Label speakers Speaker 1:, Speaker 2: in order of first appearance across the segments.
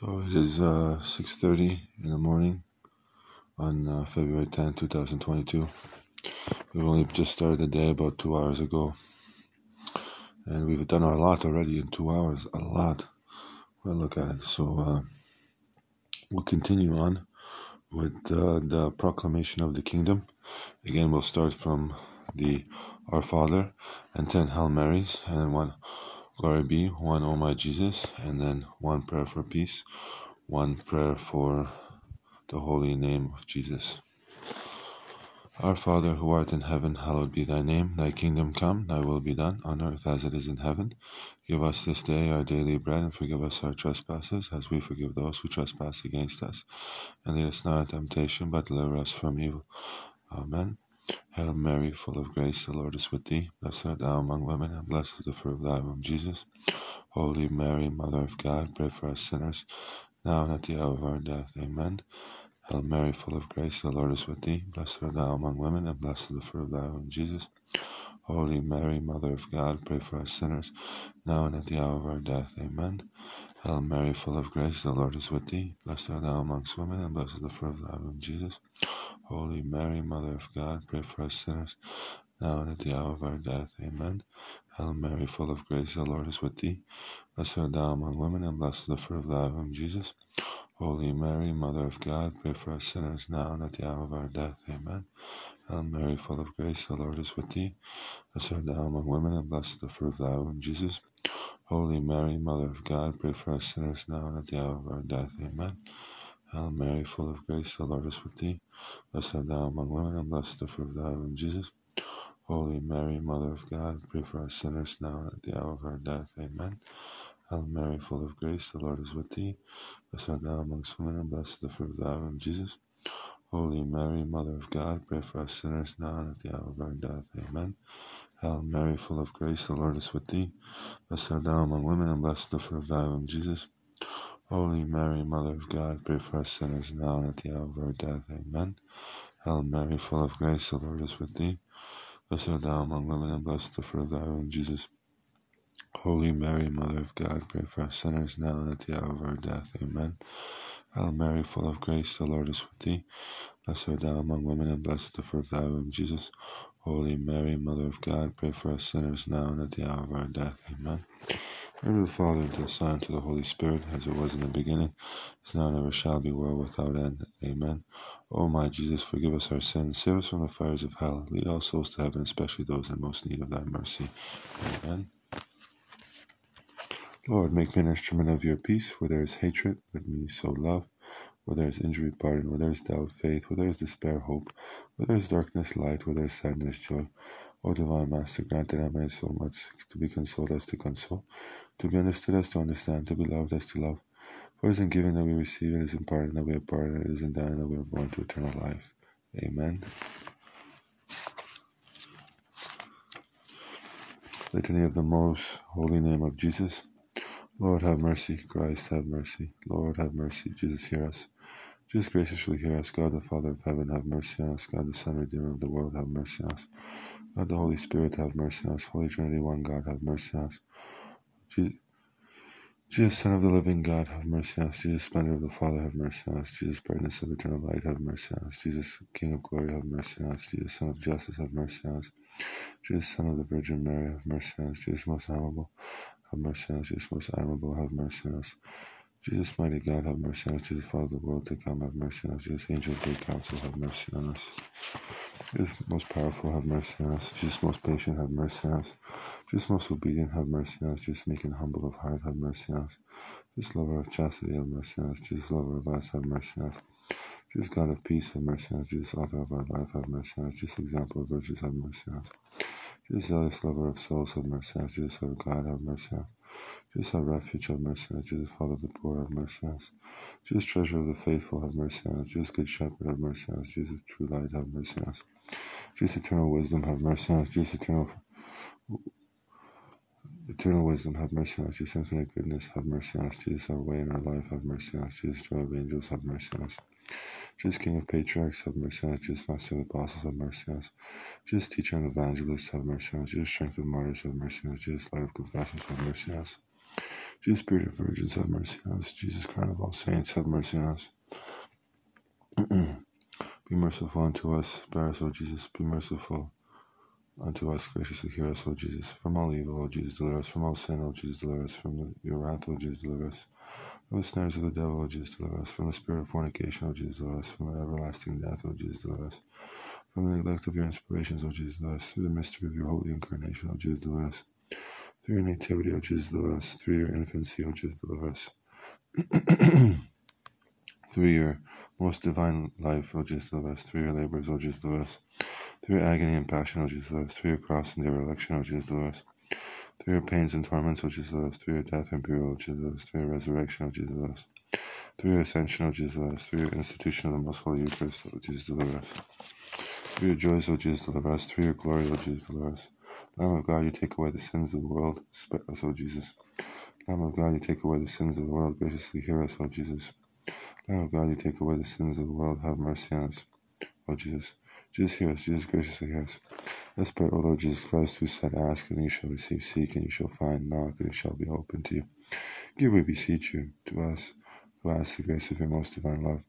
Speaker 1: So it is uh, 6.30 in the morning on uh, February 10, 2022. We've only just started the day about two hours ago. And we've done a lot already in two hours. A lot. Well, look at it. So uh, we'll continue on with uh, the proclamation of the kingdom. Again, we'll start from the Our Father and 10 Hail Marys and one Glory be, one O my Jesus, and then one prayer for peace, one prayer for the holy name of Jesus. Our Father who art in heaven, hallowed be thy name. Thy kingdom come, thy will be done, on earth as it is in heaven. Give us this day our daily bread, and forgive us our trespasses, as we forgive those who trespass against us. And lead us not into temptation, but deliver us from evil. Amen. Hail Mary, full of grace, the Lord is with thee. Blessed art thou among women, and blessed is the fruit of thy womb, Jesus. Holy Mary, Mother of God, pray for us sinners, now and at the hour of our death. Amen. Hail Mary, full of grace, the Lord is with thee. Blessed art thou among women, and blessed is the fruit of thy womb, Jesus. Holy Mary, Mother of God, pray for us sinners, now and at the hour of our death. Amen. Hail Mary, full of grace, the Lord is with thee. Blessed art thou amongst women, and blessed is the fruit of thy womb, Jesus. Holy Mary, Mother of God, pray for us sinners, now and at the hour of our death. Amen. Hail Mary, full of grace, the Lord is with thee. Blessed art thou among women, and blessed is the fruit of thy womb, Jesus. Holy Mary, Mother of God, pray for us sinners, now and at the hour of our death. Amen. Hail Mary, full of grace, the Lord is with thee. Blessed art thou among women, and blessed is the fruit of thy womb, Jesus. Holy Mary, Mother of God, pray for us sinners, now and at the hour of our death. Amen. Hail Mary, full of grace, the Lord is with thee. Blessed art thou among women, and blessed the fruit of thy womb, Jesus. Holy Mary, Mother of God, pray for us sinners now and at the hour of our death. Amen. Hail Mary, full of grace, the Lord is with thee. Blessed art thou amongst women, and blessed the fruit of thy womb, Jesus. Holy Mary, Mother of God, pray for us sinners now and at the hour of our death. Amen. Hail Mary, full of grace, the Lord is with thee. Blessed art thou among women, and blessed the fruit of thy womb, Jesus. Holy Mary, Mother of God, pray for us sinners now and at the hour of our death. Amen. Hail Mary, full of grace, the Lord is with thee. Blessed art thou among women, and blessed the fruit of thy womb, Jesus. Holy Mary, Mother of God, pray for us sinners now and at the hour of our death. Amen. Hail Mary, full of grace, the Lord is with thee. Blessed art thou among women, and blessed the fruit of thy womb, Jesus. Holy Mary, Mother of God, pray for us sinners now and at the hour of our death. Amen. Glory to the Father, and to the Son, and to the Holy Spirit, as it was in the beginning, is now and ever shall be, world without end. Amen. O my Jesus, forgive us our sins, save us from the fires of hell, lead all souls to heaven, especially those in most need of thy mercy. Amen. Lord, make me an instrument of your peace. Where there is hatred, let me sow love. Where there is injury, pardon. Where there is doubt, faith. Where there is despair, hope. Where there is darkness, light. Where there is sadness, joy. O divine Master, grant that I may so much to be consoled as to console, to be understood as to understand, to be loved as to love. For it is in giving that we receive, it is in parting that we are pardoned, it is in dying that we are born to eternal life. Amen. Litany of the Most Holy Name of Jesus. Lord, have mercy. Christ, have mercy. Lord, have mercy. Jesus, hear us. Jesus, graciously hear us. God, the Father of heaven, have mercy on us. God, the Son, Redeemer of the world, have mercy on us. God the Holy Spirit, have mercy on us. Holy Trinity, one God, have mercy on us. Jesus, Son of the living God, have mercy on us. Jesus, Splendor of the Father, have mercy on us. Jesus, Brightness of eternal light, have mercy on us. Jesus, King of glory, have mercy on us. Jesus, Sun of justice, have mercy on us. Jesus, Son of the Virgin Mary, have mercy on us. Jesus, most honorable, have mercy on us. Jesus, most admirable, have mercy on us. Jesus, mighty God, have mercy on us. Jesus, Father of the world to come, have mercy on us. Jesus, angel of great counsel, have mercy on us. Jesus, most powerful, have mercy on us. Jesus, most patient, have mercy on us. Jesus, most obedient, have mercy on us. Jesus, and humble of heart, have mercy on us. Jesus, lover of chastity, have mercy on us. Jesus, lover of us, have mercy on us. Jesus, God of peace, have mercy on us. Jesus, author of our life, have mercy on us. Jesus, example of virtues, have mercy on us. Jesus, zealous lover of souls, have mercy on us. Jesus, of God, have mercy on us. Jesus, our refuge, have mercy on us. Jesus, Father of the poor, have mercy on us. Jesus, treasure of the faithful, have mercy on us. Jesus, good shepherd, have mercy on us. Jesus, true light, have mercy on us. Jesus, eternal wisdom, have mercy on us. Jesus, eternal, eternal wisdom, have mercy on us. Jesus, infinite goodness, have mercy on us. Jesus, our way in our life, have mercy on us. Jesus, joy of angels, have mercy on us. Jesus, King of patriarchs, have mercy on us. Jesus, Master of the apostles, have mercy on us. Jesus, teacher and evangelist, have mercy on us. Jesus, strength of martyrs, have mercy on us. Jesus, light of confessors, have mercy on us. Jesus, Spirit of virgins, have mercy on us. Jesus, crown of all saints, have mercy on us. be merciful unto us. Spare us, O Jesus. Be merciful unto us. Graciously hear us, O Jesus. From all evil, O Jesus, deliver us. From all sin, O Jesus, deliver us. From your wrath, O Jesus, deliver us. From the snares of the devil, O Jesus, deliver us. From the spirit of fornication, O Jesus, deliver us. From the everlasting death, O Jesus, deliver us. From the neglect of your inspirations, O Jesus, deliver us. Through the mystery of your holy incarnation, O Jesus, deliver us. Through your nativity, O Jesus, deliver us. Through your infancy, O Jesus, deliver us. Through your most divine life, O Jesus, deliver us. Through your labors, O Jesus, deliver us. Through your agony and passion, O Jesus, deliver us. Through your cross and dereliction, O Jesus, deliver us. Through your pains and torments, O Jesus. Through your death and burial, O Jesus. Through your resurrection, O Jesus. Through your ascension, O Jesus. Through your institution of the most holy Eucharist, O Jesus, deliver us. Through your joys, O Jesus, deliver us. Through your glory, O Jesus, deliver us. Lamb of God, you take away the sins of the world. Spare us, O Jesus. Lamb of God, you take away the sins of the world. Graciously hear us, O Jesus. Lamb of God, you take away the sins of the world. Have mercy on us, O Jesus. Jesus, hear us. Jesus, graciously hear us. Let's pray, O Lord Jesus Christ, who said, Ask, and you shall receive, seek, and you shall find, knock, and it shall be opened to you. Give, we beseech you, to us, who ask the grace of your most divine love,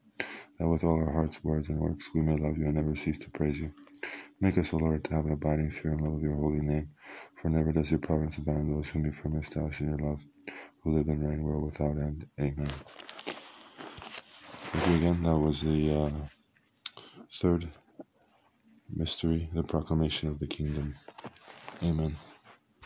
Speaker 1: that with all our hearts, words, and works we may love you and never cease to praise you. Make us, O Lord, to have an abiding fear and love of your holy name, for never does your providence abandon those whom you firmly establish in your love, who live and reign world without end. Amen. Thank you again. That was the uh, third mystery, the proclamation of the kingdom. Amen.